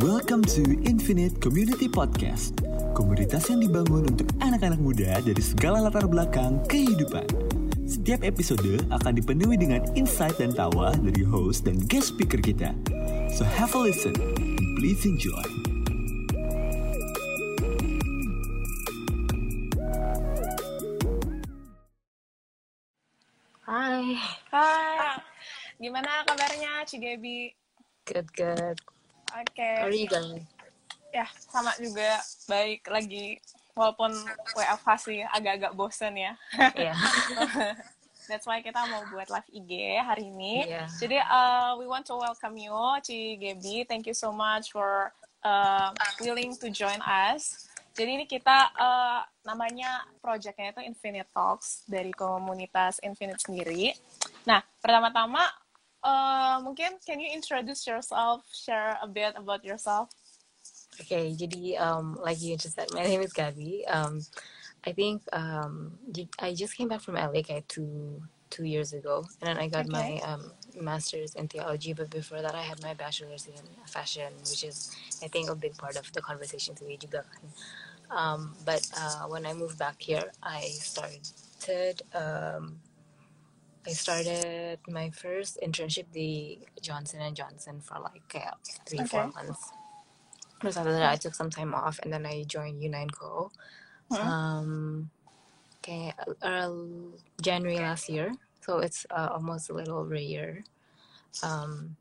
Welcome to Infinite Community Podcast, komunitas yang dibangun untuk anak-anak muda dari segala latar belakang kehidupan. Setiap episode akan dipenuhi dengan insight dan tawa dari host dan guest speaker kita. So have a listen and please enjoy. Hai, Hai, gimana kabarnya Cigebi? good good. Oke, guys? ya sama juga baik lagi walaupun WFH sih agak-agak bosen ya. Yeah. That's why kita mau buat live IG hari ini. Iya. Jadi uh, we want to welcome you Cigebi. Thank you so much for uh, willing to join us. Jadi ini kita uh, namanya projectnya itu Infinite Talks dari komunitas Infinite sendiri. Nah, pertama-tama uh, mungkin can you introduce yourself, share a bit about yourself? Okay, jadi um, like you just said, my name is Gabby. Um, I think um, I just came back from LA kayak two two years ago, and then I got my um, master's in theology. But before that, I had my bachelor's in fashion, which is I think a big part of the conversation today juga. Um, but uh, when I moved back here, I started. Um, I started my first internship the Johnson and Johnson for like kayak three four months. After that, I took some time off, and then I joined Una and Co. Hmm. Um, kayak uh, January last year, so it's uh, almost a little over a year. Um,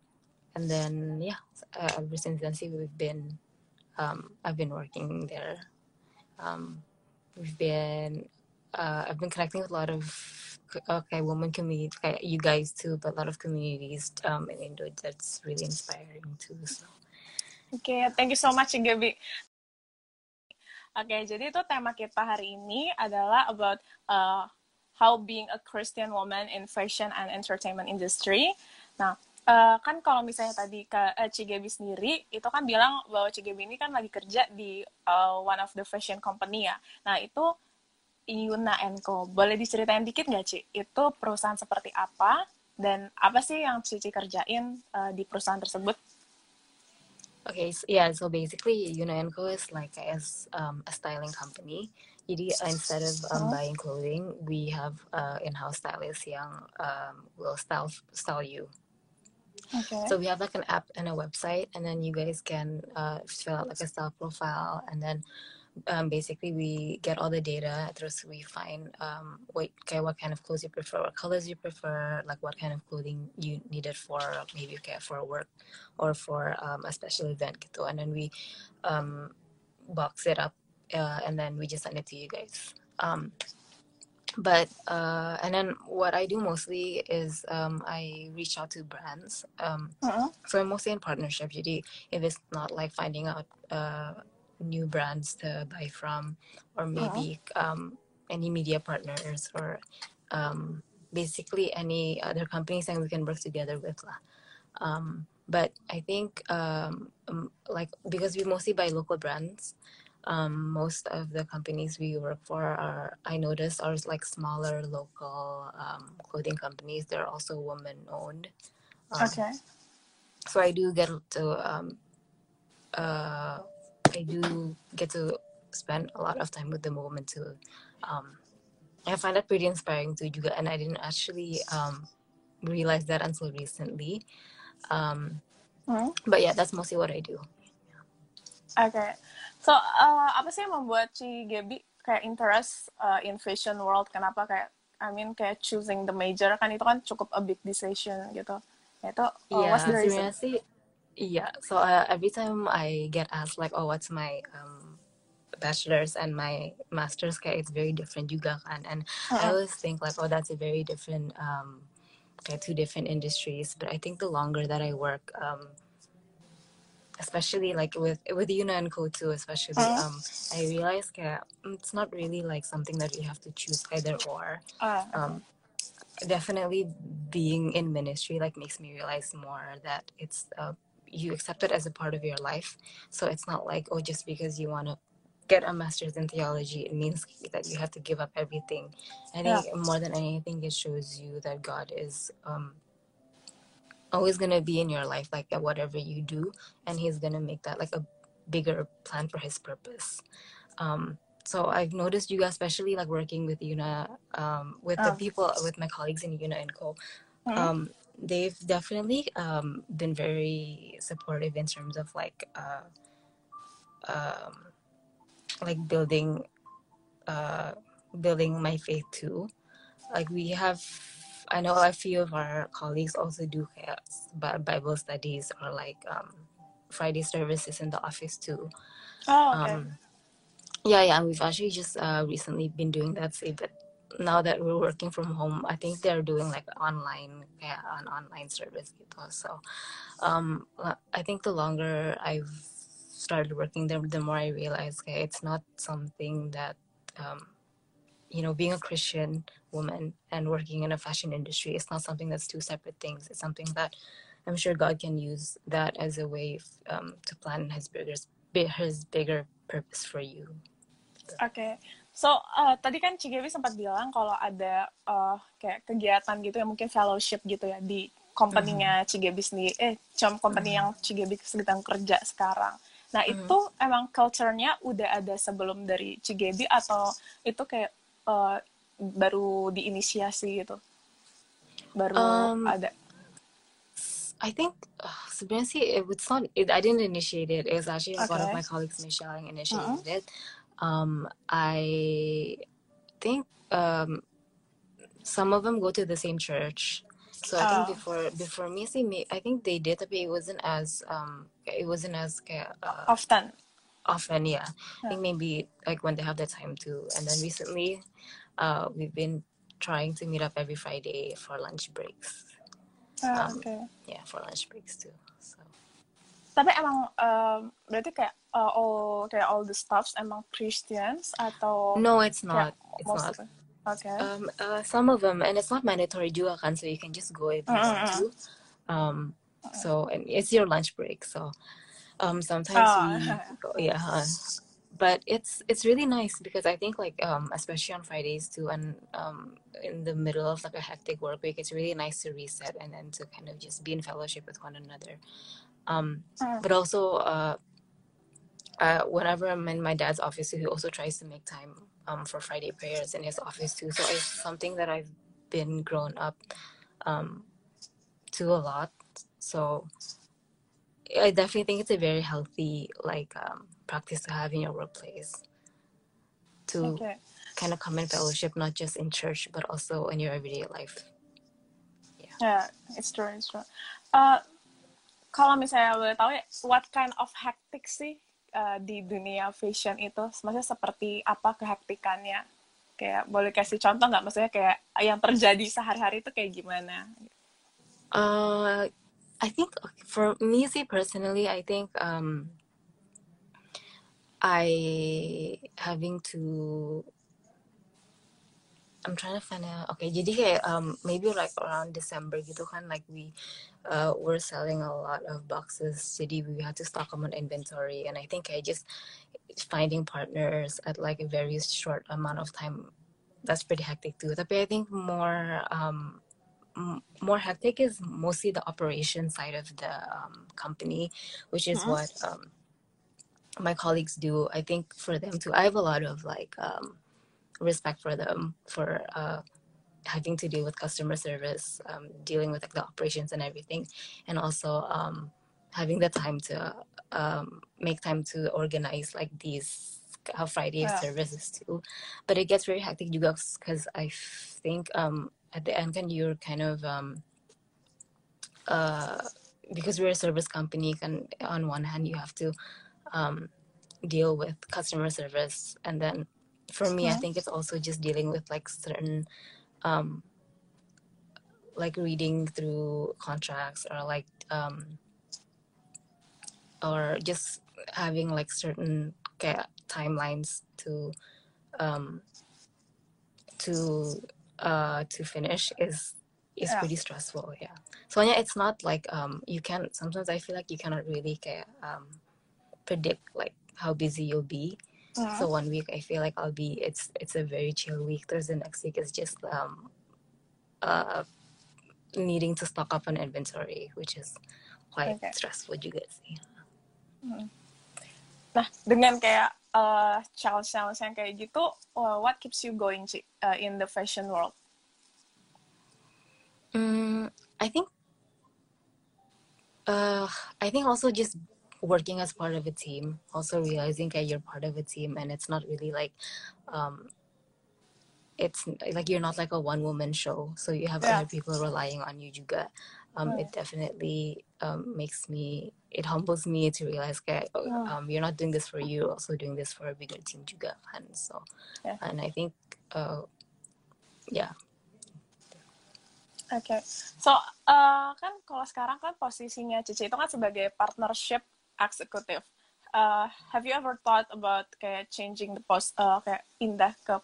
and then yeah, uh, ever since then, see we've been um, I've been working there. Um, we've been uh, I've been connecting with a lot of okay women community, kayak you guys too, but a lot of communities um, in Indo that's really inspiring too. So. Oke, thank you so much Gaby. Oke, jadi itu tema kita hari ini adalah about uh, how being a Christian woman in fashion and entertainment industry. Nah, uh, kan kalau misalnya tadi ke uh, Cigebi sendiri, itu kan bilang bahwa Cigebi ini kan lagi kerja di uh, one of the fashion company ya. Nah, itu Yuna Co. Boleh diceritain dikit nggak, Ci? Itu perusahaan seperti apa? Dan apa sih yang Cici kerjain uh, di perusahaan tersebut? Okay, so yeah, so basically Unenco is like as um, a styling company. Jadi instead of um, Oh. buying clothing, we have uh, in-house stylists yang um, will style style you. Oke. So we have like an app and a website, and then you guys can uh, fill out like a style profile, and then um, basically we get all the data. Terus we find um, what what kind of clothes you prefer, what colors you prefer, like what kind of clothing you needed for maybe okay for work or for um, a special event gitu. And then we um, box it up, uh, and then we just send it to you guys. Um, but uh, and then what I do mostly is um, I reach out to brands. Um, Mm-mm. so I'm mostly in partnership. Jadi if it's not like finding out uh, new brands to buy from, or maybe um, any media partners, or um, basically any other companies that we can work together with lah. Um, but I think um, like because we mostly buy local brands, um, most of the companies we work for are I noticed are like smaller local um, clothing companies. They're also woman owned. Oke. so I do get to um uh I do get to spend a lot of time with the women too. Um I find that pretty inspiring too juga and I didn't actually um realize that until recently. Um Hmm. but yeah, that's mostly what I do. Oke. So, uh, apa sih yang membuat Ci Gaby kayak interest uh, in fashion world? Kenapa kayak, I mean, kayak choosing the major kan itu kan cukup a big decision gitu. Itu, Yeah, what's the reason? sih yeah. So uh, every time I get asked like oh what's my um bachelor's and my master's kayak it's very different juga kan and I Uh-uh. always think like, oh, that's a very different, um, okay, two different industries. But I think the longer that I work, um, especially like with with Una and Co too, especially, Uh-uh. um, I realize that it's not really like something that you have to choose either or. Ah, Um, definitely being in ministry like makes me realize more that it's uh, you accept it as a part of your life. So it's not like oh, just because you want to get a master's in theology, it means that you have to give up everything. I Yeah. think more than anything, it shows you that God is um, always gonna be in your life, like at whatever you do, and He's gonna make that like a bigger plan for His purpose. Um, so I've noticed you, especially like working with Una, um, with the Oh. people, with my colleagues in Una and Co. Mhm. They've definitely um, been very supportive in terms of like uh, um, like building uh, building my faith too. Like we have, I know a few of our colleagues also do Bible studies or like um, Friday services in the office too. Oh, okay. Um, yeah, yeah, and we've actually just uh, recently been doing that. Say, but now that we're working from home, I think they're doing like online, yeah, an online service. Gitu. So, um, uh, I think the longer I've started working there, the more I realize okay, it's not something that, um, you know, being a Christian woman and working in a fashion industry, it's not something that's two separate things. It's something that I'm sure God can use that as a way um, to plan His bigger, His bigger purpose for you. Oke, so uh, tadi kan Cigebi sempat bilang kalau ada uh, kayak kegiatan gitu ya mungkin fellowship gitu ya di company-nya Cigebi sendiri, eh com company yang Cigebi sedang kerja sekarang. Nah itu emang culture-nya udah ada sebelum dari Cigebi atau itu kayak uh, baru diinisiasi gitu, baru Um, ada. I think uh, sebenarnya sih it was not it, I didn't initiate it. It was actually one of Okay. my colleagues, Michelle, yang initiated it. Um, I think um, some of them go to the same church. So I think Oh. before before me, see me, I think they did, but it wasn't as um, it wasn't as uh, Often. often. Yeah, I think maybe like when they have the time to. And then recently, uh, we've been trying to meet up every Friday for lunch breaks. Ah, Um, Oke. Yeah, for lunch breaks too. Tapi emang um, berarti kayak uh, all kayak all the staffs emang Christians atau No, it's not. It's not. Oke. Um, uh, some of them, and it's not mandatory juga kan, so you can just go if you want to. Um, so and it's your lunch break, so um, sometimes Oh. we, go, yeah, but it's it's really nice because I think like um, especially on Fridays too, and um, in the middle of like a hectic work week, it's really nice to reset and then to kind of just be in fellowship with one another. Um, Mm. but also uh, uh, whenever I'm in my dad's office, he also tries to make time um, for Friday prayers in his office too. So it's something that I've been grown up um, to a lot. So I definitely think it's a very healthy like um, practice to have in your workplace to Oke. kind of come in fellowship, not just in church, but also in your everyday life. Yeah, it's true, it's true. Uh, kalau misalnya boleh tahu ya, what kind of hectic sih uh, di dunia fashion itu? Maksudnya seperti apa kehektikannya? Kayak boleh kasih contoh nggak? Maksudnya kayak yang terjadi sehari-hari itu kayak gimana? Uh, I think for me, see personally, I think um, I having to. I'm trying to find out. Okay, jadi kayak um, maybe like around December gitu kan, like we uh, were selling a lot of boxes. Jadi we had to stock them on inventory, and I think I just finding partners at like a very short amount of time. That's pretty hectic too. Tapi I think more um, more hectic is mostly the operation side of the um, company, which is Mhm. what um, my colleagues do. I think for them too, I have a lot of like um, respect for them for uh, having to deal with customer service, um, dealing with like the operations and everything, and also um, having the time to um, make time to organize like these uh, Friday Yeah. services too. But it gets very hectic juga because I think um, at the end, can you're kind of um, uh, because we're a service company, can on one hand you have to um, deal with customer service, and then for me, I think it's also just dealing with like certain um, like reading through contracts or like um, or just having like certain timelines to um, to uh, to finish is is Yeah. pretty stressful. Yeah. So yeah, it's not like um, you can. Sometimes I feel like you cannot really kayak um, predict like how busy you'll be. Hmm. So one week I feel like I'll be it's it's a very chill week. There's the next week is just um uh needing to stock up on inventory, which is quite Okay. stressful juga sih. Nah, dengan kayak uh, challenge-challenge yang kayak gitu, uh, what keeps you going uh, in the fashion world? Mm, I think uh I think also just working as part of a team, also realizing that you're part of a team and it's not really like um it's like you're not like a one woman show. So you have Yeah. other people relying on you juga. Um it definitely um makes me it humbles me to realize that oh, Yeah. um you're not doing this for you, you're also doing this for a bigger team juga kan. So Yeah. and I think uh yeah. Oke, so uh, kan kalau sekarang kan posisinya Cici itu kan sebagai partnership eksekutif. Uh, have you ever thought about kayak changing the post, uh, kayak pindah ke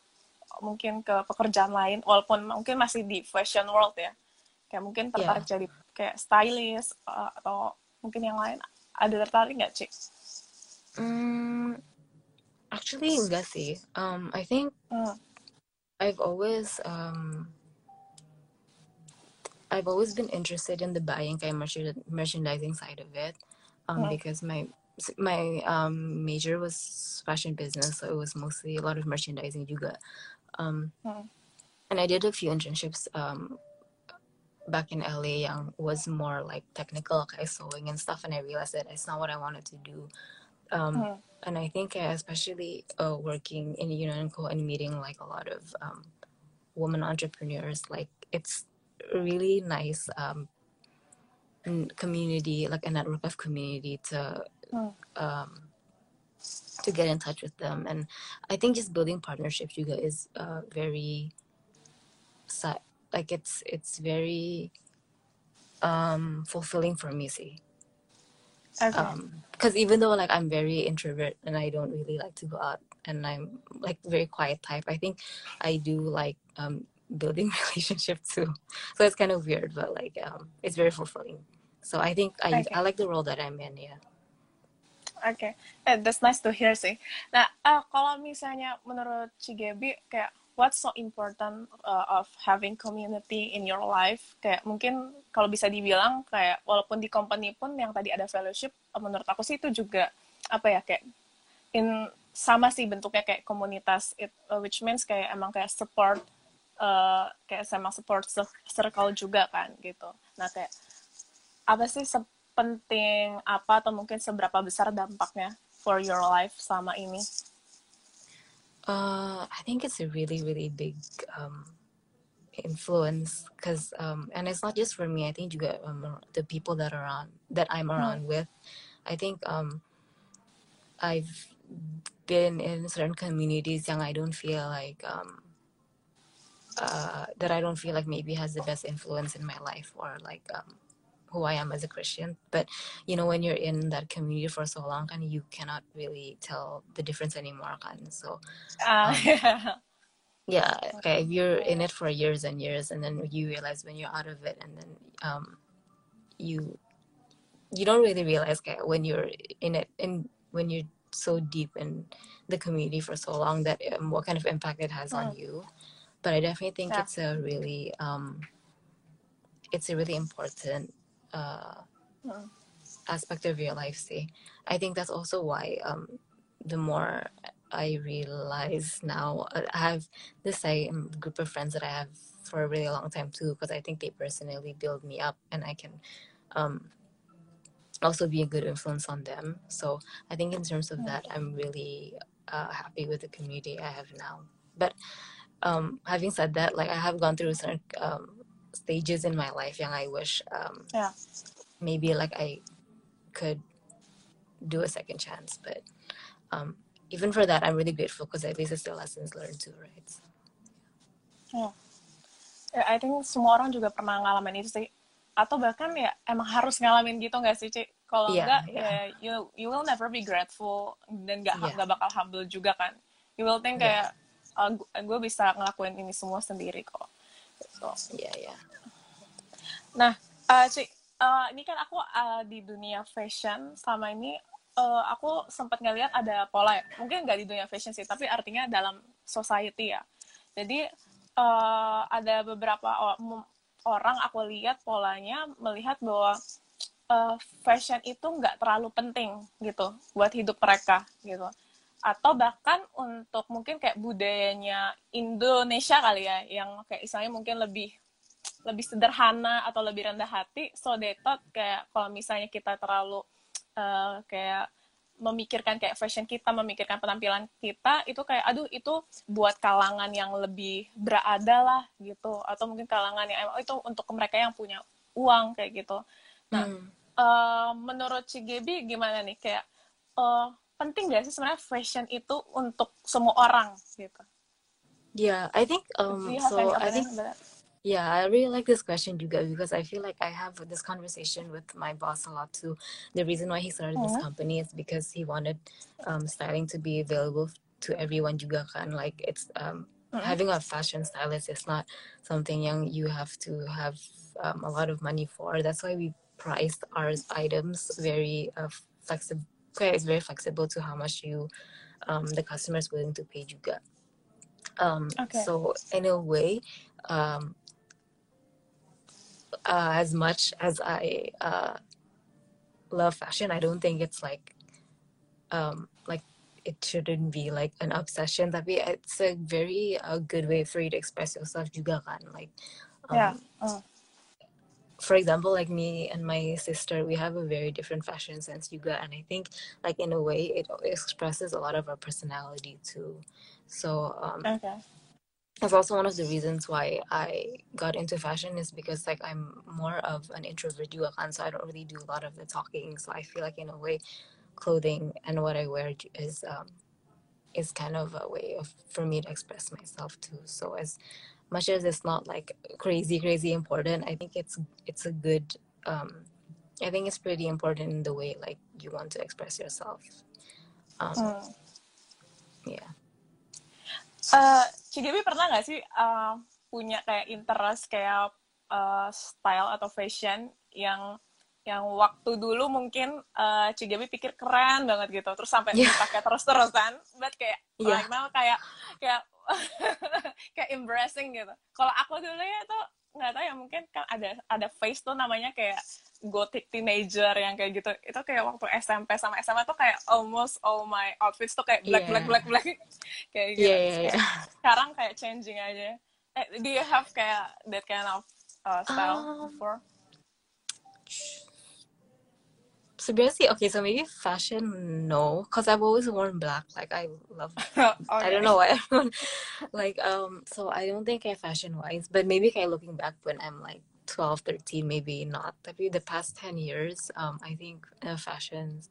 mungkin ke pekerjaan lain, walaupun mungkin masih di fashion world ya, kayak mungkin tertarik jadi kayak stylist uh, atau mungkin yang lain. Ada tertarik nggak Ci? Mm, actually enggak sih. Um I think Hmm. I've always um I've always been interested in the buying kind of merchan- merchandising side of it, um, Mm. because my my um major was fashion business, so it was mostly a lot of merchandising juga. Um, Mm. and I did a few internships um back in LA yang was more like technical, like sewing and stuff, and I realized that it's not what I wanted to do. Um, Mm. and I think uh, especially uh, working in Una and Co and meeting like a lot of um, women entrepreneurs, like it's really nice um, community, like a network of community to Hmm. um, to get in touch with them. And I think just building partnerships juga is uh, very like it's it's very um, fulfilling for me. See Oke. because even though like I'm very introvert and I don't really like to go out and I'm like very quiet type, I think I do like um building relationship too. So it's kind of weird, but like um it's very fulfilling. So I think I Okay. I like the role that I'm in. Yeah. Oke, eh, that's nice to hear sih. Nah, ah, kalau misalnya menurut Cigebi, kayak what's so important uh, of having community in your life? Kayak mungkin kalau bisa dibilang kayak walaupun di company pun yang tadi ada fellowship, eh, menurut aku sih itu juga apa ya kayak in sama sih bentuknya kayak komunitas, it, uh, which means kayak emang kayak support, uh, kayak sama support cir- circle juga kan gitu. Nah kayak apa sih sepenting apa atau mungkin seberapa besar dampaknya for your life sama ini? Uh, I think it's a really, really big um, influence because, um, and it's not just for me. I think juga um, the people that are around that I'm around with. I think um, I've been in certain communities yang I don't feel like um, uh, that I don't feel like maybe has the best influence in my life or like um, who I am as a Christian. But you know, when you're in that community for so long, and you cannot really tell the difference anymore. Kan? So Ah, yeah okay if you're in it for years and years and then you realize when you're out of it and then um you you don't really realize okay, when you're in it and when you're so deep in the community for so long that um, what kind of impact it has on you but i definitely think Yeah. it's a really um it's a really important uh aspect of your life see. I think that's also why um the more i realize now uh, i have the same group of friends that i have for a really long time too because i think they personally build me up and i can um also be a good influence on them. So i think in terms of that i'm really uh, happy with the community i have now. But um having said that like i have gone through certain um stages in my life young i wish um Yeah. maybe like I could do a second chance. But um, even for that, I'm really grateful because at least it's the lessons learned too, right? So, Ya, I think semua orang juga pernah ngalamin itu sih. Atau bahkan ya emang harus ngalamin gitu nggak sih, Ci? Kalau Iya, enggak, iya. ya you, you will never be grateful dan nggak Iya. nggak bakal humble juga kan. You will think Iya. kayak, gue bisa ngelakuin ini semua sendiri kok. Yeah, yeah. Nah, eh Ci, eh, ini kan aku eh, di dunia fashion selama ini eh, aku sempat ngeliat ada pola ya. Mungkin nggak di dunia fashion sih, tapi artinya dalam society ya. Jadi eh, ada beberapa orang aku lihat polanya melihat bahwa uh, fashion itu nggak terlalu penting gitu buat hidup mereka gitu atau bahkan untuk mungkin kayak budayanya Indonesia kali ya yang kayak istilahnya mungkin lebih lebih sederhana atau lebih rendah hati so they thought kayak kalau misalnya kita terlalu uh, kayak memikirkan kayak fashion kita, memikirkan penampilan kita itu kayak aduh itu buat kalangan yang lebih berada lah gitu atau mungkin kalangan yang itu untuk mereka yang punya uang kayak gitu. Nah, hmm. uh, menurut Cigebi gimana nih kayak uh, penting gak sih sebenarnya fashion itu untuk semua orang gitu? Yeah, I think um so I think Yeah, I really like this question juga because I feel like I have this conversation with my boss a lot too. The reason why he started this mm-hmm. company is because he wanted um, styling to be available to everyone juga kan. Like it's um, mm-hmm. having a fashion stylist is not something young you have to have um, a lot of money for. That's why we priced our items very uh, flexible. Okay, it's very flexible to how much you um, the customer is willing to pay juga. Um, okay. So in a way, um, uh, as much as I uh, love fashion, I don't think it's like um, like it shouldn't be like an obsession. That Tapi it's a very uh, good way for you to express yourself juga kan. Like um, yeah. Uh. For example, like me and my sister, we have a very different fashion sense juga, and I think like in a way it expresses a lot of our personality too. So um, okay that's also one of the reasons why I got into fashion is because like I'm more of an introvert and so I don't really do a lot of the talking. So I feel like in a way, clothing and what I wear is um, is kind of a way of for me to express myself too. So as much as it's not like crazy crazy important, I think it's it's a good. Um, I think it's pretty important in the way like you want to express yourself. Um, mm. Yeah. Uh, Cigebi pernah nggak sih uh, punya kayak interest kayak uh, style atau fashion yang yang waktu dulu mungkin uh, Cigebi pikir keren banget gitu terus sampai yeah. dipakai terus-terusan but kayak yeah. right now kayak kayak kayak embracing gitu. Kalau aku dulu ya tuh nggak tahu ya mungkin kan ada ada face tuh namanya kayak gothic teenager yang kayak gitu. Itu kayak waktu SMP sama SMA tuh kayak almost all my outfits tuh kayak black yeah. black black black. Kayak gitu. Yeah, yeah, yeah. sekarang kayak changing aja. Eh, do you have kayak that kind of uh, style um, before sebenarnya okay so maybe fashion no because I've always worn black like I love. I don't know why everyone like um so I don't think I fashion wise but maybe kind of looking back when I'm like 12 13 maybe not maybe the past 10 years um I think uh, fashion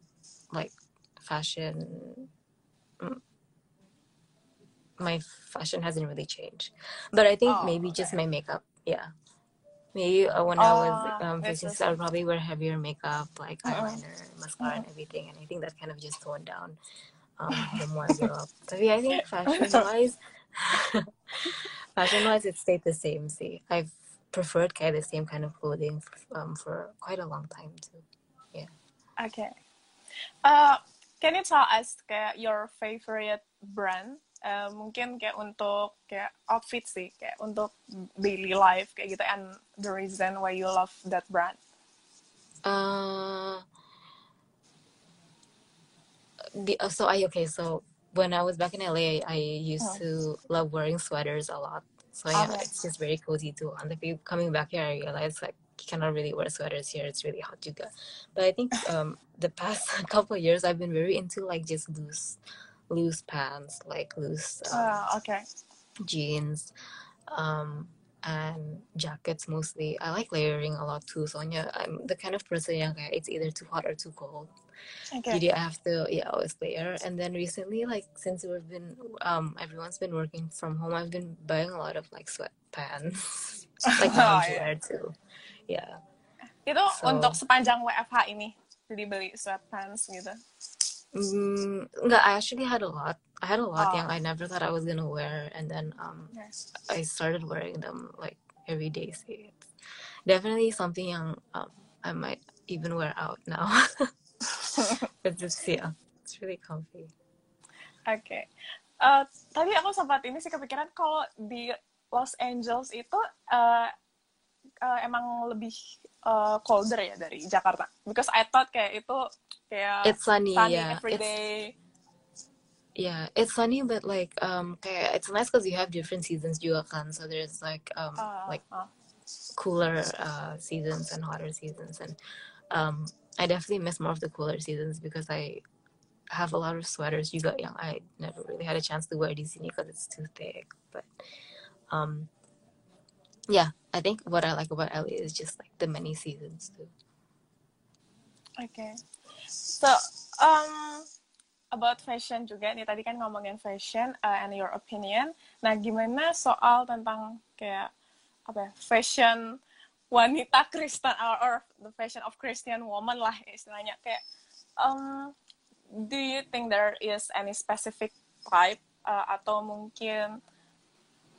like fashion mm, my fashion hasn't really changed but I think oh, maybe okay. just my makeup yeah Maybe uh, when I was um, facing I would probably wear heavier makeup, like uh-uh. eyeliner, mascara, and everything. And I think that kind of just toned down um, the more I grew up. So yeah, I think fashion wise, fashion wise, it stayed the same. See, I've preferred kind of the same kind of clothing um, for quite a long time too. Yeah. Okay. Uh, can you tell us your favorite brand uh, mungkin kayak untuk kayak outfit sih kayak untuk daily life kayak gitu. And the reason why you love that brand? Uh, the, uh, so I okay so when I was back in LA I used oh. to love wearing sweaters a lot. So yeah okay. it's just very cozy too. And if you coming back here I realized like you cannot really wear sweaters here. It's really hot juga but I think um the past couple years I've been very into like just loose loose pants, like loose um, uh, okay. jeans, um, and jackets mostly. I like layering a lot too. So yeah, I'm the kind of person yang it's either too hot or too cold. Okay. Jadi I have to yeah always layer. And then recently, like since we've been um everyone's been working from home, I've been buying a lot of like sweatpants, like oh, too. Yeah. Itu so, untuk sepanjang WFH ini jadi beli sweatpants gitu. Mm, I actually had a lot. I had a lot oh. young. I never thought I was gonna wear, and then um, yes. I started wearing them like every day. So it's definitely something young. Um, I might even wear out now. but just yeah, it's really comfy. Okay. Uh, tadi aku sempat ini sih kepikiran kalau di Los Angeles itu uh, uh, emang lebih uh, colder ya dari Jakarta? Because I thought kayak itu kayak It's sunny, sunny yeah. every It's day. yeah, it's sunny, but like um, kayak it's nice because you have different seasons juga kan. So there's like um, Uh, like uh, cooler uh, seasons and hotter seasons, and um, I definitely miss more of the cooler seasons because I have a lot of sweaters you got yang I never really had a chance to wear sini because it's too thick. But um, yeah, I think what I like about LA is just like the many seasons too. Okay. So, um, about fashion juga nih tadi kan ngomongin fashion uh, and your opinion. Nah, gimana soal tentang kayak apa ya, fashion wanita Kristen or, or the fashion of Christian woman lah istilahnya kayak um, do you think there is any specific type uh, atau mungkin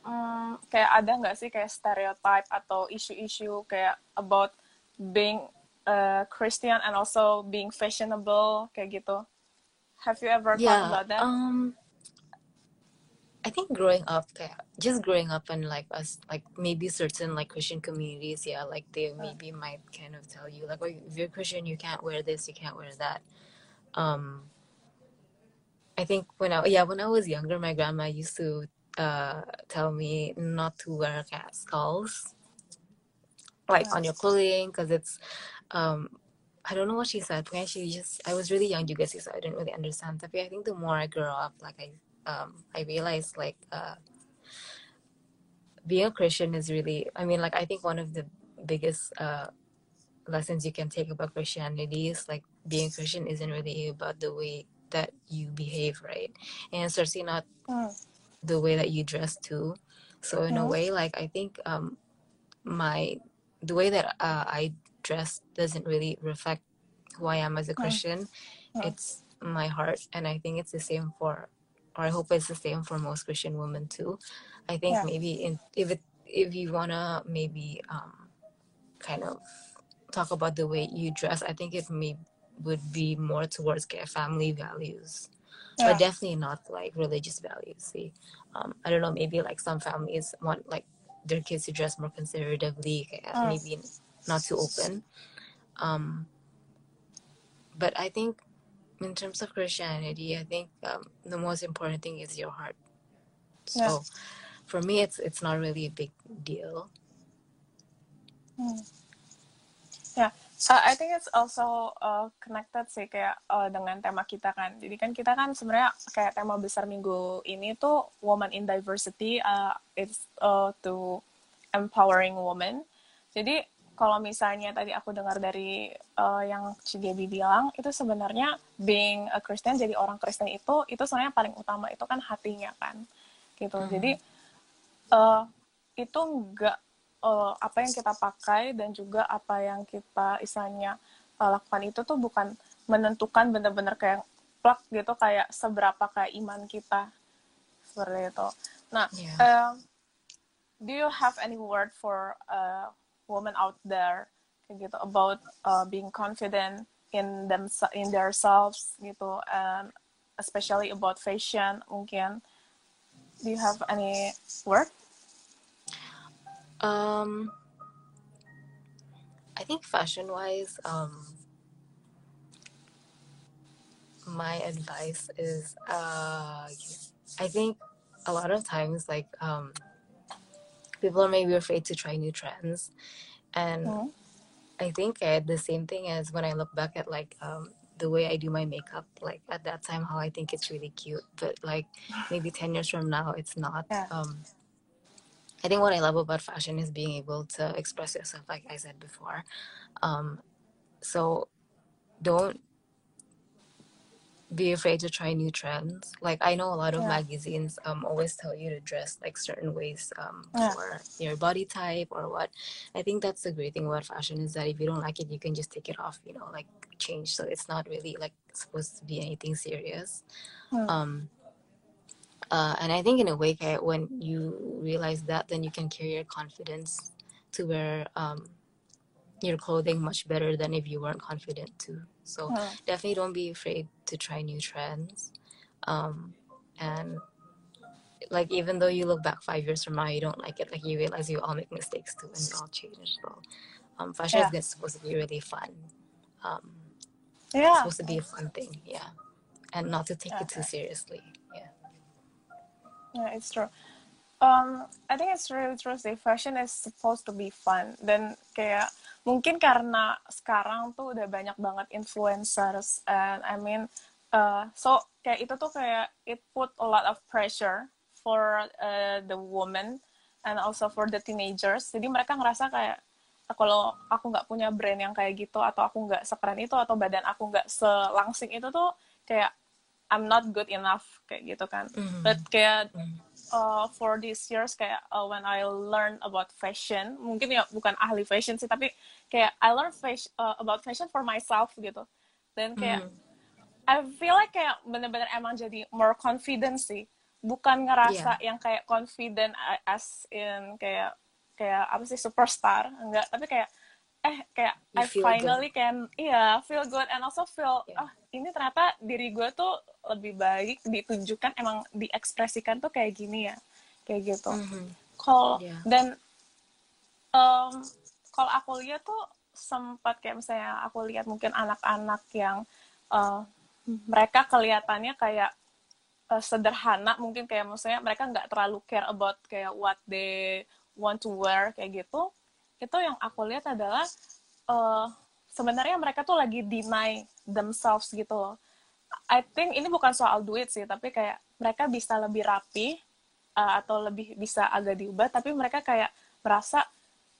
um, kayak ada nggak sih kayak stereotype atau isu-isu kayak about being uh, Christian and also being fashionable kayak gitu. Have you ever thought about that? um, I think growing up, kayak, just growing up in like us, like maybe certain like Christian communities, yeah, like they maybe might kind of tell you like, oh, if you're Christian, you can't wear this, you can't wear that. Um, I think when I yeah when I was younger, my grandma used to uh tell me not to wear cat skulls like on your clothing because it's um I don't know what she said. When she just I was really young juga sih, so I didn't really understand. Tapi I think the more I grow up, like I um I realized like uh being a Christian is really I mean like I think one of the biggest uh lessons you can take about Christianity is like being Christian isn't really about the way that you behave, right? And certainly not Hmm. The way that you dress too. So in a Mhm. way, like I think um my the way that uh, I dress doesn't really reflect who I am as a Mm. Christian. Mm. It's my heart, and I think it's the same for, or I hope it's the same for most Christian women too. I think Yeah. maybe in if it if you wanna maybe um kind of talk about the way you dress, I think it may would be more towards care family values Yeah. but definitely not like religious values. See, um, I don't know. Maybe like some families want like their kids to dress more conservatively, Mm. maybe not too open. Um, but I think in terms of Christianity, I think um, the most important thing is your heart. So Yeah. for me, it's it's not really a big deal. Hmm. Ya, uh, I think it's also uh, connected sih kayak uh, dengan tema kita kan. Jadi kan kita kan sebenarnya kayak tema besar minggu ini tuh woman in diversity, uh, it's uh, to empowering women. Jadi kalau misalnya tadi aku dengar dari uh, yang Cigebi bilang itu sebenarnya being a Christian jadi orang Kristen itu itu sebenarnya paling utama itu kan hatinya kan gitu. Mhm. Jadi uh, itu enggak uh, apa yang kita pakai dan juga apa yang kita istilahnya uh, lakukan itu tuh bukan menentukan benar-benar kayak plak gitu kayak seberapa kayak iman kita seperti itu. Nah, Yeah. um, do you have any word for uh, women out there kayak gitu about uh, being confident in them in themselves gitu and especially about fashion mungkin do you have any word? Um, I think fashion wise, um, my advice is, uh, I think a lot of times, like, um, people are maybe afraid to try new trends. And Hmm. I think uh, the same thing as when I look back at, like, um, the way I do my makeup, like at that time, how I think it's really cute, but like maybe 10 years from now, it's not. Yeah. Um, I think what I love about fashion is being able to express yourself, like I said before. Um, so don't be afraid to try new trends. Like I know a lot of Yeah. magazines um always tell you to dress like certain ways um Yeah. for your body type or what. I think that's the great thing about fashion is that if you don't like it, you can just take it off. You know, like change. So it's not really like supposed to be anything serious. Hmm. Um, uh, and I think in a way, when you realize that, then you can carry your confidence to wear um, your clothing much better than if you weren't confident too. So Hmm. definitely don't be afraid to try new trends. Um, and like even though you look back five years from now, you don't like it. Like you realize you all make mistakes too, and you all change. So, um, fashion Yeah. is supposed to be really fun. Um, Yeah. it's supposed to be a fun thing, yeah, and not to take it too seriously. Yeah. It's true. Um, I think it's really true sih. Fashion is supposed to be fun. Dan kayak mungkin karena sekarang tuh udah banyak banget influencers and I mean, uh, so kayak itu tuh kayak it put a lot of pressure for uh, the woman and also for the teenagers. Jadi mereka ngerasa kayak "Ah, kalau aku nggak punya brand yang kayak gitu atau aku nggak sekeren itu atau badan aku nggak selangsing itu tuh kayak I'm not good enough kayak gitu kan. Mhm. But kayak Mhm. uh, for these years kayak uh, when I learn about fashion mungkin ya bukan ahli fashion sih tapi kayak I learn fashion uh, about fashion for myself gitu dan kayak Mhm. I feel like kayak bener-bener emang jadi more confident sih bukan ngerasa Iya. yang kayak confident a- as in kayak kayak apa sih superstar enggak tapi kayak eh kayak You I finally can iya feel good and also feel Yeah. ah ini ternyata diri gue tuh lebih baik ditunjukkan emang diekspresikan tuh kayak gini ya kayak gitu Mhm. kalau Yeah. dan em, kalau aku lihat tuh sempat kayak misalnya aku lihat mungkin anak-anak yang eh, mereka kelihatannya kayak eh, sederhana mungkin kayak maksudnya mereka nggak terlalu care about kayak what they want to wear kayak gitu itu yang aku lihat adalah eh, sebenarnya mereka tuh lagi deny themselves gitu loh. I think ini bukan soal duit sih tapi kayak mereka bisa lebih rapi uh, atau lebih bisa agak diubah tapi mereka kayak merasa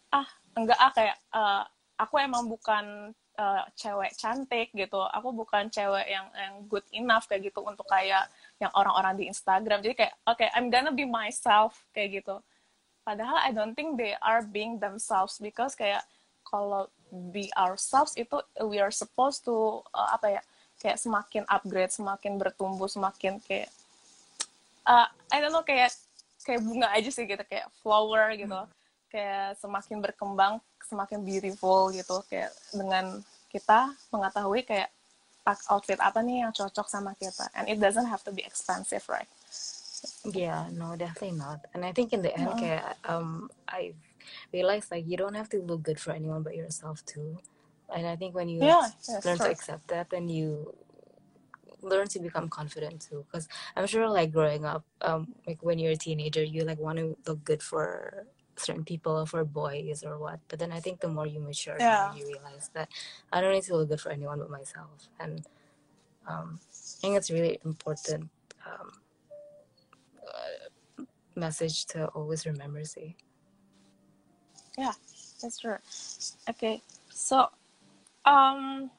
ah enggak ah kayak uh, aku emang bukan uh, cewek cantik gitu. Aku bukan cewek yang yang good enough kayak gitu untuk kayak yang orang-orang di Instagram. Jadi kayak oke okay, I'm gonna be myself kayak gitu padahal I don't think they are being themselves because kayak kalau be ourselves itu we are supposed to uh, apa ya kayak semakin upgrade semakin bertumbuh semakin kayak uh, I don't know kayak kayak bunga aja sih gitu kayak flower gitu. Kayak semakin berkembang semakin beautiful gitu. Kayak dengan kita mengetahui kayak pak outfit apa nih yang cocok sama kita. And it doesn't have to be expensive right Yeah, no, definitely not. And I think in the end, Mm. kayak, um, I realized like you don't have to look good for anyone but yourself too. And I think when you yeah learn to accept that, then you learn to become confident too. Because I'm sure, like growing up, um, like when you're a teenager, you like want to look good for certain people or for boys or what. But then I think the more you mature, the Yeah. you realize that I don't need to look good for anyone but myself. And um, I think it's really important um, message to always remember. See. yeah that's true okay so um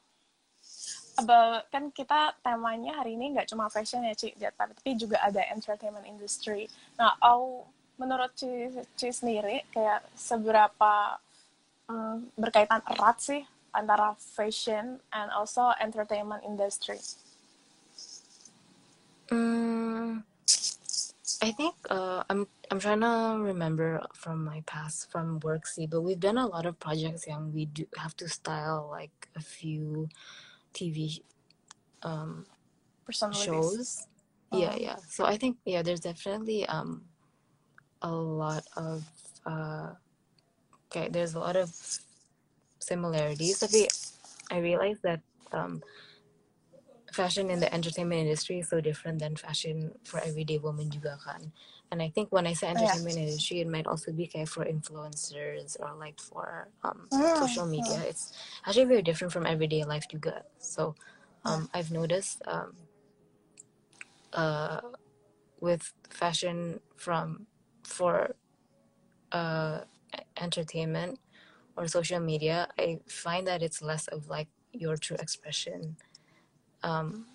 about kan kita temanya hari ini nggak cuma fashion ya Ci, Ja, tapi juga ada entertainment industry. Nah, au menurut Ci, Ci sendiri kayak seberapa mm, berkaitan erat sih antara fashion and also entertainment industry? Mm, I think uh, I'm I'm trying to remember from my past from work see, but we've done a lot of projects and we do have to style like a few TV um Personalities. shows. Yeah, Oh. yeah. So I think yeah, there's definitely um a lot of uh okay, there's a lot of similarities. I realized that um fashion in the entertainment industry is so different than fashion for everyday women juga kan. And I think when I say Oh, yeah. entertainment industry, it might also be kayak for influencers or like for um, Mm, social media. It's actually very different from everyday life juga. So um, I've noticed um, uh, with fashion from for uh, entertainment or social media, I find that it's less of like your true expression um,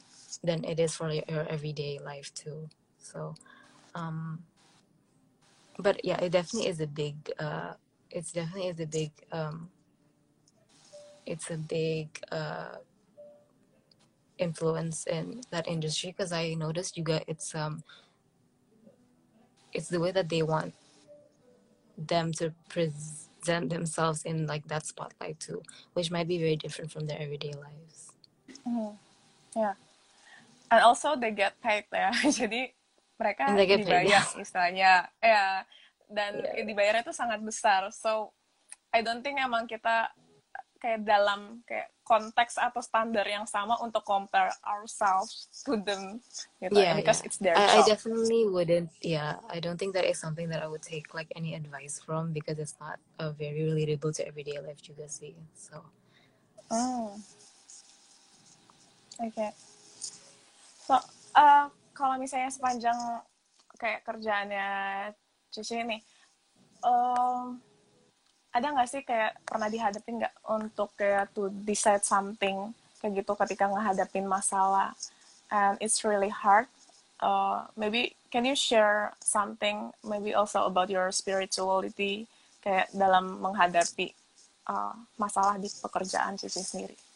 than it is for your, everyday life too. So, um, but yeah, it definitely is a big. Uh, it's definitely is a big. Um, it's a big uh, influence in that industry because I noticed you got it's um. It's the way that they want them to present themselves in like that spotlight too, which might be very different from their everyday lives. Mhm. Yeah. And also they get paid ya. Jadi mereka paid, dibayar yes. istilahnya ya dan Yeah. dibayarnya itu sangat besar so I don't think emang kita kayak dalam kayak konteks atau standar yang sama untuk compare ourselves to them gitu Yeah, because yeah. it's their I, I job definitely wouldn't. Yeah, I don't think that is something that I would take like any advice from because it's not uh, very relatable to everyday life juga sih. So Hmm. Oke. So, uh, kalau misalnya sepanjang kayak kerjaannya Cici ini, um, ada nggak sih kayak pernah dihadapin nggak untuk kayak to decide something kayak gitu ketika ngehadapin masalah and it's really hard. Uh, maybe can you share something maybe also about your spirituality kayak dalam menghadapi uh, masalah di pekerjaan Cici sendiri?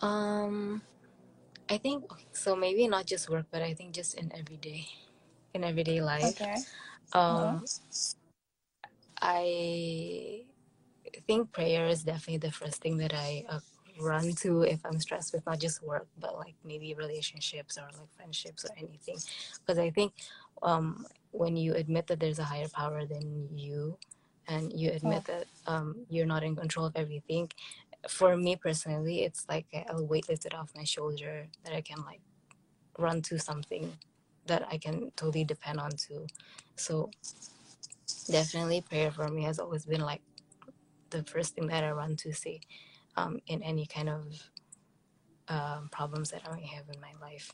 Um, I think so. Maybe not just work, but I think just in everyday, in everyday life. Okay. Um, I think prayer is definitely the first thing that I uh, run to if I'm stressed with not just work, but like maybe relationships or like friendships or anything. Because I think um, when you admit that there's a higher power than you, and you admit that um, you're not in control of everything, for me personally, it's like a weight lifted off my shoulder that I can like run to something that I can totally depend on to. So definitely prayer for me has always been like the first thing that I run to see um, in any kind of um, problems that I may have in my life.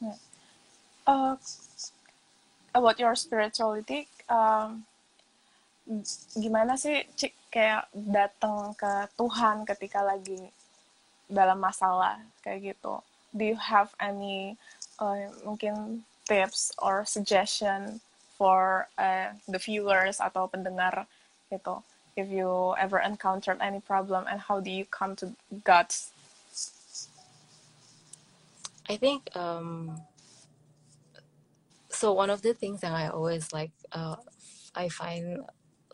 Yeah. Uh, about your spirituality, um, gimana sih Cik kayak datang ke Tuhan ketika lagi dalam masalah kayak gitu? Do you have any uh, mungkin tips or suggestion for uh, the viewers atau pendengar gitu? If you ever encountered any problem and how do you come to God's I think um, so. One of the things that I always like, uh, I find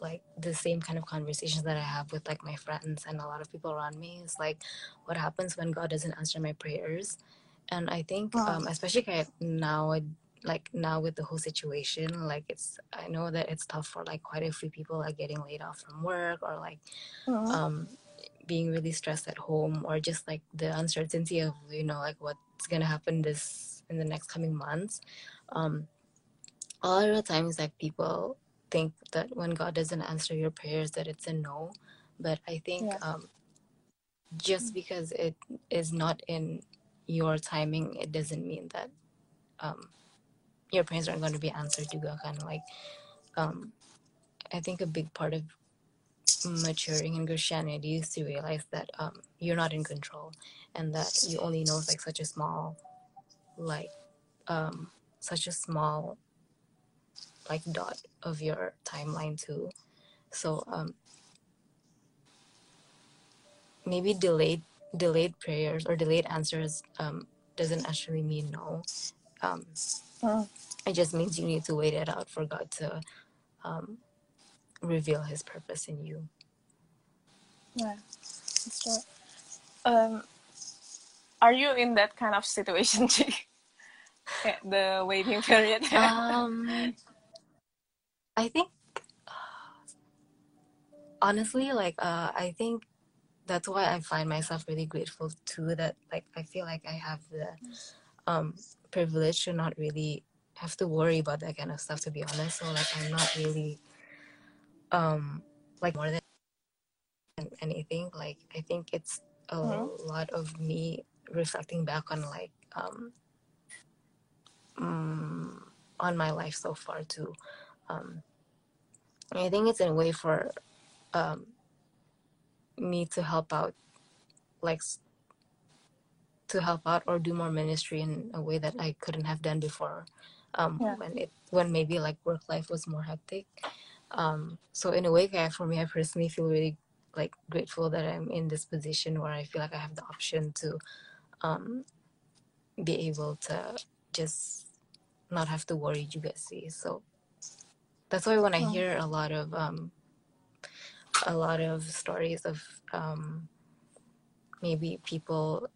like the same kind of conversations that I have with like my friends and a lot of people around me is like, what happens when God doesn't answer my prayers? And I think, Wow. um, especially now, like now with the whole situation, like it's I know that it's tough for like quite a few people, like getting laid off from work or like Mhm. um, being really stressed at home or just like the uncertainty of you know like what's gonna happen this in the next coming months um a lot of the times like people think that when god doesn't answer your prayers that it's a no. But i think Yeah. um just because it is not in your timing it doesn't mean that um your prayers aren't going to be answered. You go kind of like um i think a big part of maturing in Christianity is to realize that um, you're not in control and that you only know like such a small, like, um, such a small, like dot of your timeline too. So um, maybe delayed delayed prayers or delayed answers um, doesn't actually mean no. Um, Mm. it just means you need to wait it out for God to um, reveal His purpose in you. Yeah, that's. Um, are you in that kind of situation, Chick? The waiting period. um i think honestly like uh i think that's why i find myself really grateful too that like i feel like i have the um privilege to not really have to worry about that kind of stuff to be honest so like i'm not really um like more than anything like i think it's a Mhm. lot of me reflecting back on like um mm, on my life so far too. Um, I think it's a way for um, me to help out, like to help out or do more ministry in a way that I couldn't have done before. Um, Yeah. when it when maybe like work life was more hectic. Um, so in a way, yeah, for me, I personally feel really like grateful that I'm in this position where I feel like I have the option to um, be able to just not have to worry juga sih. So that's why when I hear a lot of um a lot of stories of um maybe people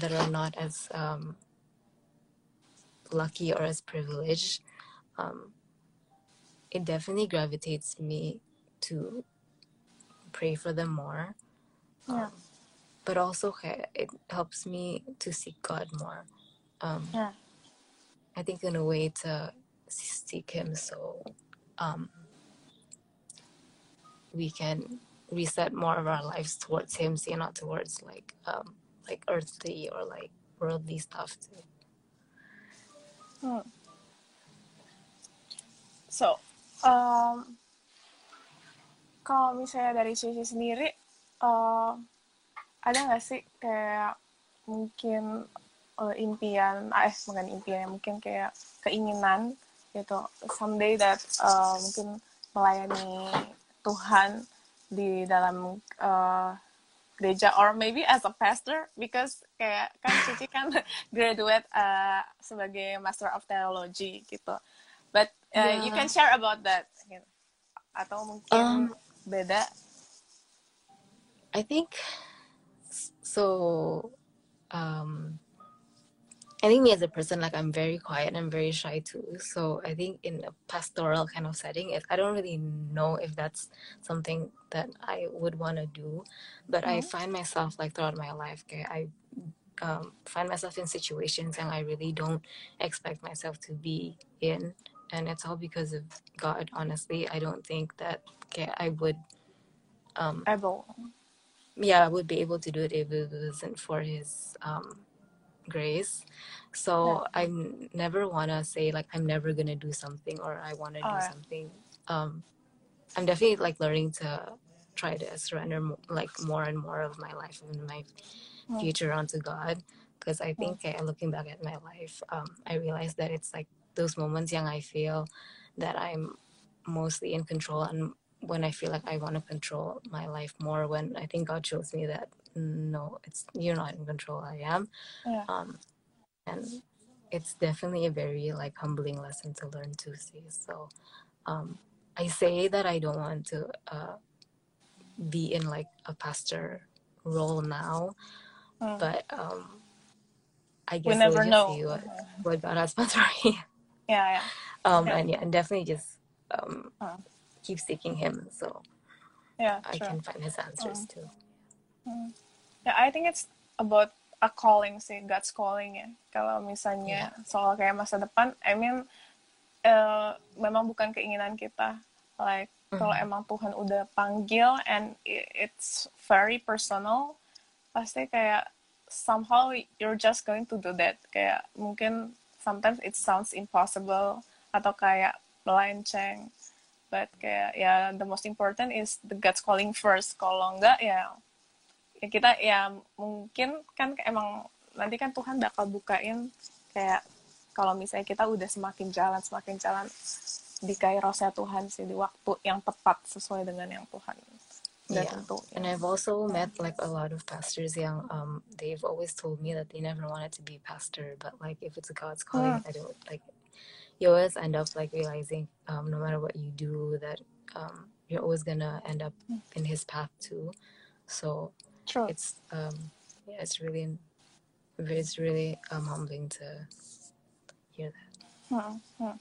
that are not as um lucky or as privileged, um, it definitely gravitates me to pray for them more. Yeah. Um, but also it helps me to seek God more. Um, Yeah. I think in a way to seek Him so um, we can reset more of our lives towards Him, see, not towards like um, like earthly or like worldly stuff too. Hmm. So, um, kalau misalnya dari sisi sendiri, uh, ada nggak sih kayak mungkin uh, impian, ah, eh bukan impian, mungkin kayak keinginan gitu, someday that uh, mungkin melayani Tuhan di dalam uh, gereja or maybe as a pastor because kayak kan Cici kan graduate uh, sebagai Master of Theology gitu. But uh, you Yeah. can share about that gitu. Atau mungkin Um, beda. I think so. Um, I think me as a person, like I'm very quiet and very shy too. So I think in a pastoral kind of setting, if I don't really know if that's something that I would want to do, but I Mhm. find myself like throughout my life, okay, I um, find myself in situations and I really don't expect myself to be in, and it's all because of God. Honestly, I don't think that okay, I would um, I Able. yeah, I would be able to do it if it wasn't for his um, grace. So I never want to say like I'm never gonna do something or I want to do Alright. something. Um, I'm definitely like learning to try to surrender like more and more of my life and my Hmm. future onto God. Because I think uh, looking back at my life, um, I realized that it's like those moments young I feel that I'm mostly in control and when I feel like I want to control my life more when I think God shows me that no, it's you're not in control, I am. Yeah. Um, and it's definitely a very like humbling lesson to learn to see. So um, I say that I don't want to uh, be in like a pastor role now, Hmm. but um, I We guess never we'll just know. see what, what God has planned for me. Yeah, yeah. Um, Yeah. and yeah, and definitely just um, Uh. keep seeking Him so Yeah, I true. can find His answers too. Ya, I think it's about a calling sih, God's calling ya. Kalau misalnya soal kayak masa depan, I mean, eh, memang bukan keinginan kita. Like, kalau Mhm. emang Tuhan udah panggil and it's very personal, pasti kayak somehow you're just going to do that. Kayak mungkin sometimes it sounds impossible atau kayak melenceng. But kayak ya the most important is the God's calling first. Kalau enggak ya ya kita ya mungkin kan emang nanti kan Tuhan bakal bukain kayak kalau misalnya kita udah semakin jalan semakin jalan di kairosnya Tuhan sih di waktu yang tepat sesuai dengan yang Tuhan Yeah. tentu And I've also met like a lot of pastors yang um they've always told me that they never wanted to be a pastor, but like if it's God's calling, I don't like you always end up like realizing um no matter what you do that um you're always gonna end up in his path too. So true it's um yeah, it's really it's really um humbling to hear that. Hmm, hmm.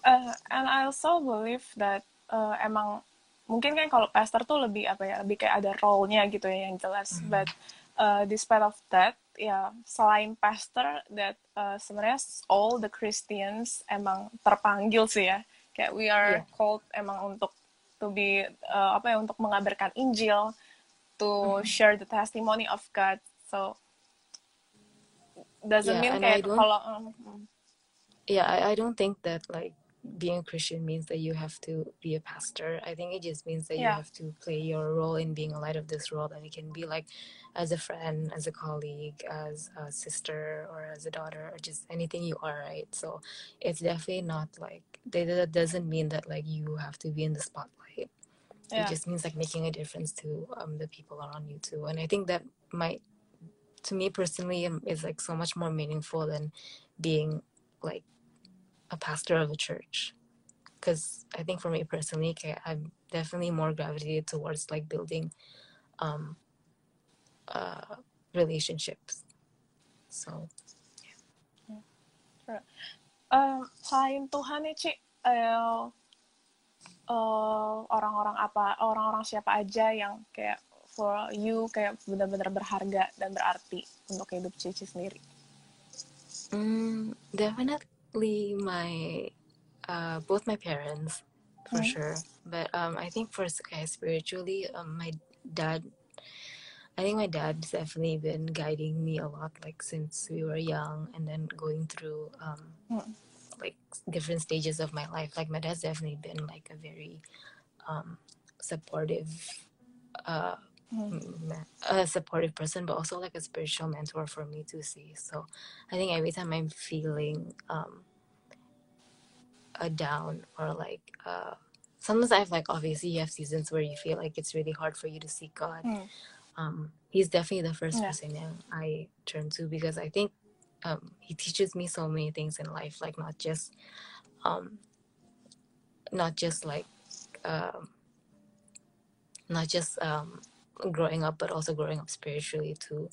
Uh, and I also believe that uh, emang mungkin kan kalau pastor tuh lebih apa ya lebih kayak ada role-nya gitu ya yang jelas but uh, despite of that ya selain pastor that uh, sebenarnya all the Christians emang terpanggil sih ya kayak we are Yeah. called emang untuk to be uh, apa ya untuk mengabarkan Injil to share the testimony of God. So doesn't Yeah, mean kayak don't- kalau um, um, yeah I, I don't think that like being a christian means that you have to be a pastor. I think it just means that you have to play your role in being a light of this world and it can be like as a friend as a colleague as a sister or as a daughter or just anything you are right? So it's definitely not like that doesn't mean that like you have to be in the spotlight yeah. it just means like making a difference to um, the people around you too and i think that might to me personally um, is like so much more meaningful than being like a pastor of a church because i think for me personally i'm definitely more gravitated towards like building um uh relationships so. Um, selain Tuhan Ci, uh, uh, orang-orang apa, orang-orang siapa aja yang kayak for you kayak benar-benar berharga dan berarti untuk hidup Cici sendiri? Mm, definitely my uh, both my parents for Hmm. sure. But um, I think for okay, spiritually, um, my dad. I think my dad's definitely been guiding me a lot, like since we were young, and then going through um, Hmm. Like different stages of my life. Like my dad's definitely been like a very um, supportive, uh, Hmm. m- a supportive person, but also like a spiritual mentor for me to see. So I think every time I'm feeling um, a down or like uh, sometimes I've like obviously you have seasons where you feel like it's really hard for you to seek God. Hmm. Um, he's definitely the first Yeah. person I turn to because I think um, he teaches me so many things in life, like not just um, not just like um, not just um, growing up, but also growing up spiritually too.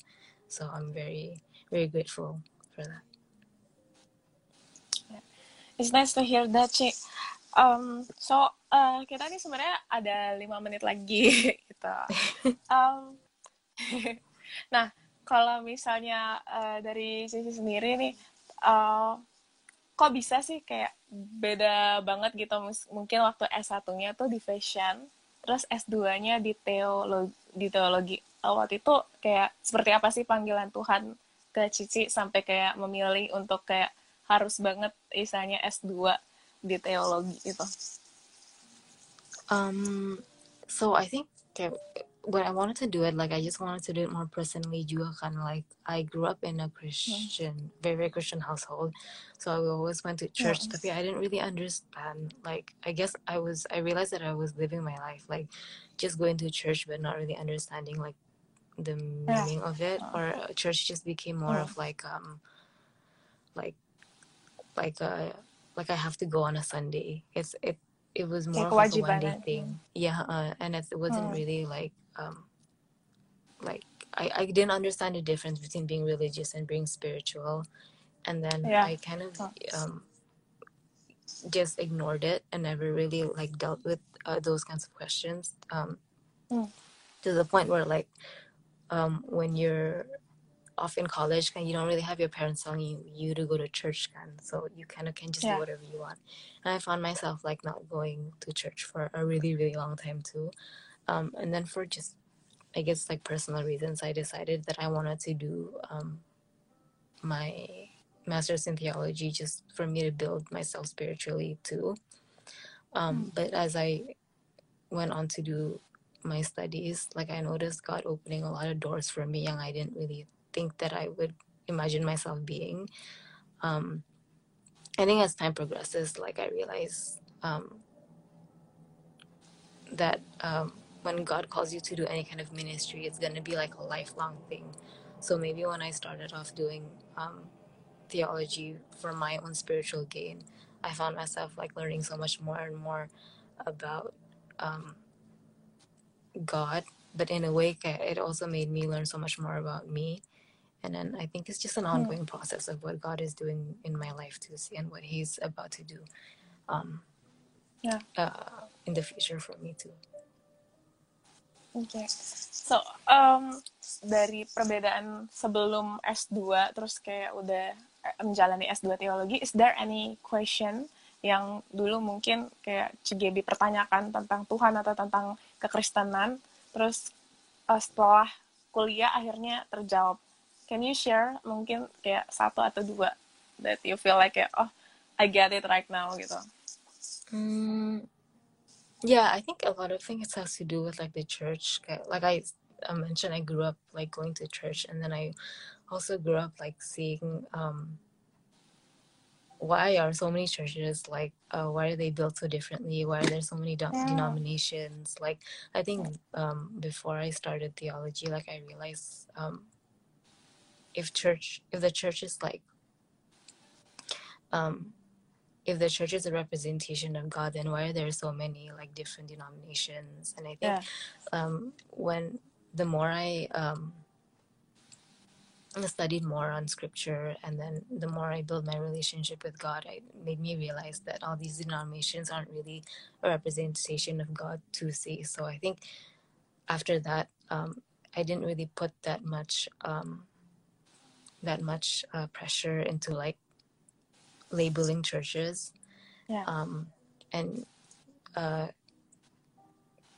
So I'm very very grateful for that. It's nice to hear that, Ci. Um, so, uh, kita nih sebenarnya ada lima menit lagi gitu. Um, nah, kalau misalnya uh, dari sisi sendiri nih, uh, kok bisa sih kayak beda banget gitu mungkin waktu S1-nya tuh di fashion, terus S2-nya di teologi, di teologi. Uh, waktu itu kayak seperti apa sih panggilan Tuhan ke Cici sampai kayak memilih untuk kayak harus banget isanya S2 di teologi gitu. Um, so I think okay, when I wanted to do it, like I just wanted to do it more personally You juga kan. Like I grew up in a Christian, very very Christian household, so I always went to church. Tapi I didn't really understand. Like I guess I was, I realized that I was living my life like just going to church, but not really understanding like the Yeah. meaning of it. Or uh, church just became more Mm. of like um, like like uh like I have to go on a Sunday. It's it it was more Kayak of like a one day thing. Yeah, uh, and it wasn't really like um like I, I didn't understand the difference between being religious and being spiritual. And then Yeah. I kind of um just ignored it and never really like dealt with uh, those kinds of questions. Um Hmm. to the point where like um when you're off in college and you don't really have your parents telling you, you to go to church can so you kind of can just Yeah. do whatever you want and i found myself like not going to church for a really really long time too um and then for just i guess like personal reasons i decided that i wanted to do um my master's in theology just for me to build myself spiritually too. Um but as i went on to do my studies like i noticed god opening a lot of doors for me and i didn't really think that i would imagine myself being. Um i think as time progresses like i realize um that um when god calls you to do any kind of ministry it's going to be like a lifelong thing so maybe when i started off doing um theology for my own spiritual gain i found myself like learning so much more and more about um God, but in a way, it also made me learn so much more about me. And then I think it's just an Hmm. ongoing process of what God is doing in my life to see and what He's about to do um, Yeah. uh, in the future for me too. Oke. So, um, dari perbedaan sebelum S2 terus kayak udah eh, menjalani S2 teologi, is there any question yang dulu mungkin kayak Cigebi pertanyakan tentang Tuhan atau tentang kekristenan, terus eh, setelah kuliah akhirnya terjawab. Can you share mungkin kayak satu atau dua that you feel like kayak, oh, I get it right now gitu. Mm, yeah, I think a lot of things has to do with like the church. Like I, I mentioned, I grew up like going to church, and then I also grew up like seeing um, why are so many churches like uh, why are they built so differently? Why are there so many Yeah. denominations? Like I think um, before I started theology, like I realized um, if church, if the church is like um, if the church is a representation of God, then why are there so many like different denominations? And I think Yeah. um, when the more I um, studied more on scripture, and then the more I built my relationship with God, it made me realize that all these denominations aren't really a representation of God to see. So I think after that, um, I didn't really put that much um, that much uh, pressure into like labeling churches, Yeah. um, and uh,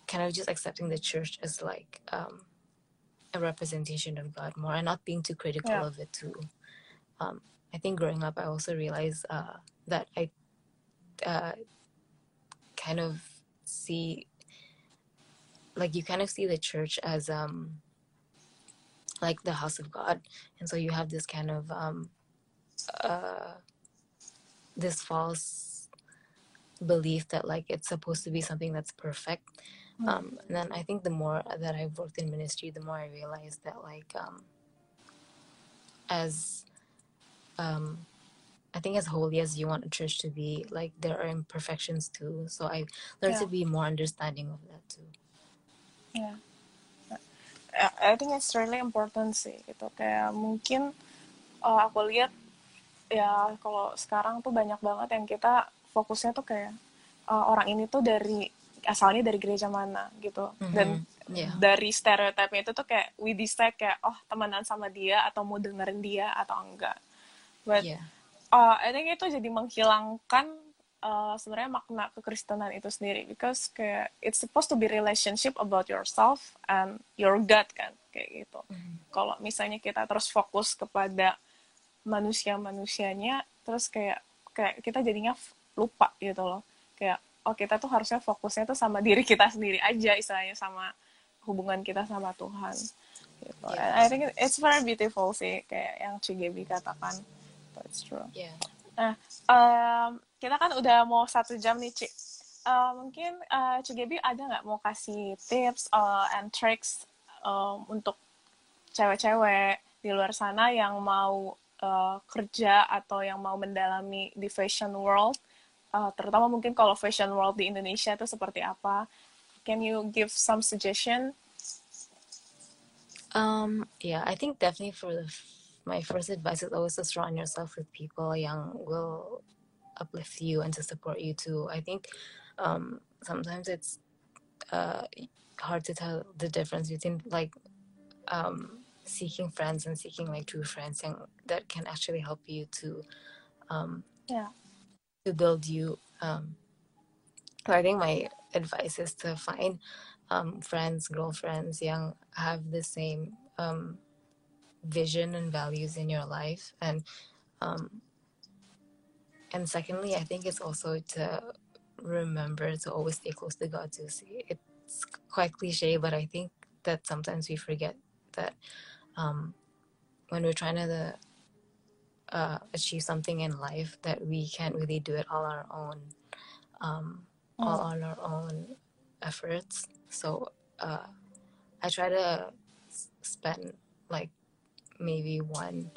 kind of just accepting the church as like um, a representation of God more, and not being too critical Yeah. of it too. Um, I think growing up, I also realized uh, that I uh, kind of see, like, you kind of see the church as um, like the house of God, and so you have this kind of um, uh, this false belief that like it's supposed to be something that's perfect. Mm. Um, and then I think the more that I've worked in ministry, the more I realized that like um, as um, I think as holy as you want a church to be, like there are imperfections too. So I learned Yeah. to be more understanding of that too. Yeah. I think it's really important sih gitu kayak mungkin uh, aku lihat ya kalau sekarang tuh banyak banget yang kita fokusnya tuh kayak uh, orang ini tuh dari asalnya dari gereja mana gitu dan Mhm, yeah. dari stereotipnya itu tuh kayak we decide kayak oh temenan sama dia atau mau dengerin dia atau enggak but Yeah. uh, I think itu jadi menghilangkan uh, sebenarnya makna kekristenan itu sendiri because kayak it's supposed to be relationship about yourself and your God kan kayak gitu. Kalau misalnya kita terus fokus kepada manusia-manusianya terus kayak kayak kita jadinya lupa gitu loh. Kayak oh kita tuh harusnya fokusnya tuh sama diri kita sendiri aja istilahnya sama hubungan kita sama Tuhan gitu. Yeah. And I think it's very beautiful sih kayak yang Cigebi katakan. That's true. Yeah. Nah, em, kita kan udah mau satu jam nih, Ci. Eh, mungkin eh, Cigebi ada nggak mau kasih tips eh, and tricks em, untuk cewek-cewek di luar sana yang mau eh, kerja atau yang mau mendalami di fashion world, Eh, terutama mungkin kalau fashion world di Indonesia itu seperti apa? Can you give some suggestion? Um, yeah, I think definitely for the, my first advice is always to surround yourself with people young will uplift you and to support you too. I think um, sometimes it's uh, hard to tell the difference between like um, seeking friends and seeking like true friends and that can actually help you to um, Yeah. to build you. Um, so I think my advice is to find um, friends, girlfriends, young, have the same um, vision and values in your life, and um, and secondly, I think it's also to remember to always stay close to God. To see it's quite cliche, but I think that sometimes we forget that um, when we're trying to uh, achieve something in life, that we can't really do it all on our own, um, all on our own efforts. So uh, I try to spend like maybe one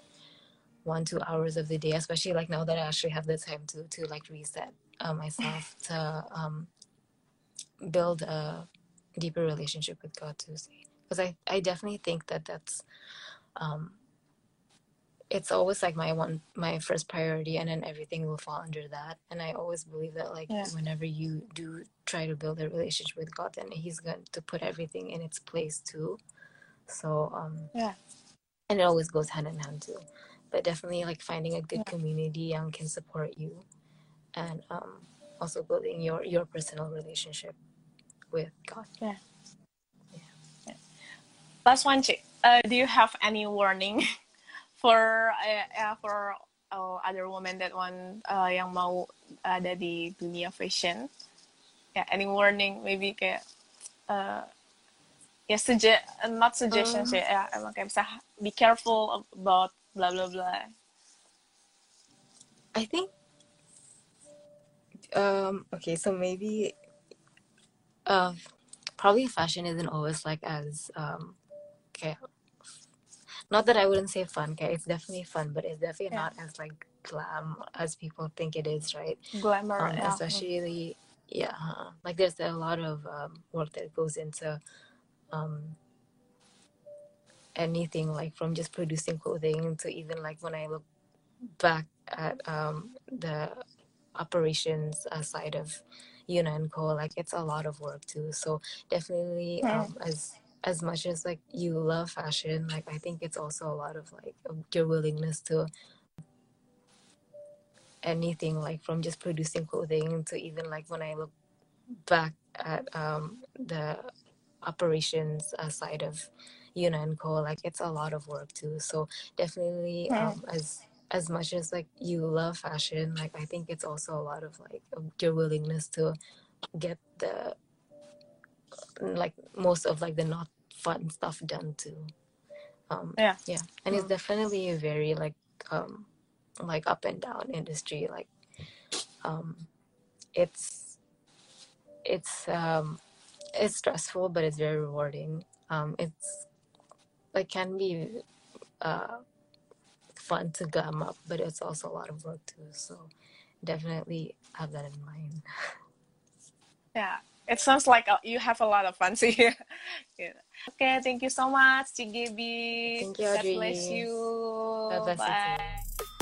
one two hours of the day especially like now that i actually have the time to to like reset uh, myself to um build a deeper relationship with god too because i i definitely think that that's um it's always like my one my first priority and then everything will fall under that and i always believe that like Yeah. whenever you do try to build a relationship with god then he's going to put everything in its place too so um Yeah. and it always goes hand in hand too but definitely like finding a good Yeah. community young can support you and um also building your your personal relationship with god Last one, Ci. Uh, do you have any warning for uh, uh, for uh, other women that want uh, yang mau ada di dunia fashion? Yeah, any warning? Maybe kayak uh, ya suggest not suggestion sih ya emang kayak bisa be careful about blah blah blah. i think um okay so maybe uh probably fashion isn't always like as um okay not that i wouldn't say fun okay it's definitely fun but it's definitely Yeah. not as like glam as people think it is right Glamour, um, especially yeah uh, like there's a lot of um, work that goes into um, anything like from just producing clothing to even like when I look back at um, the operations side of Una and Co. Like it's a lot of work too. So definitely, Mm. um, as as much as like you love fashion, like I think it's also a lot of like your willingness to anything like from just producing clothing to even like when I look back at um, the operations uh, side of Una and Co. Like it's a lot of work too. So definitely, Mm. um, as as much as like you love fashion, like I think it's also a lot of like your willingness to get the like most of like the not fun stuff done too. Um, Yeah. yeah, and it's Mm. definitely a very like um like up and down industry. Like um, it's it's um it's stressful, but it's very rewarding. Um, it's like can be uh fun to gum up, but it's also a lot of work too. So definitely have that in mind. Yeah, it sounds like uh, you have a lot of fun here. yeah. Okay, thank you so much, Cigebi. Thank you, God bless you. God bless you. Bye.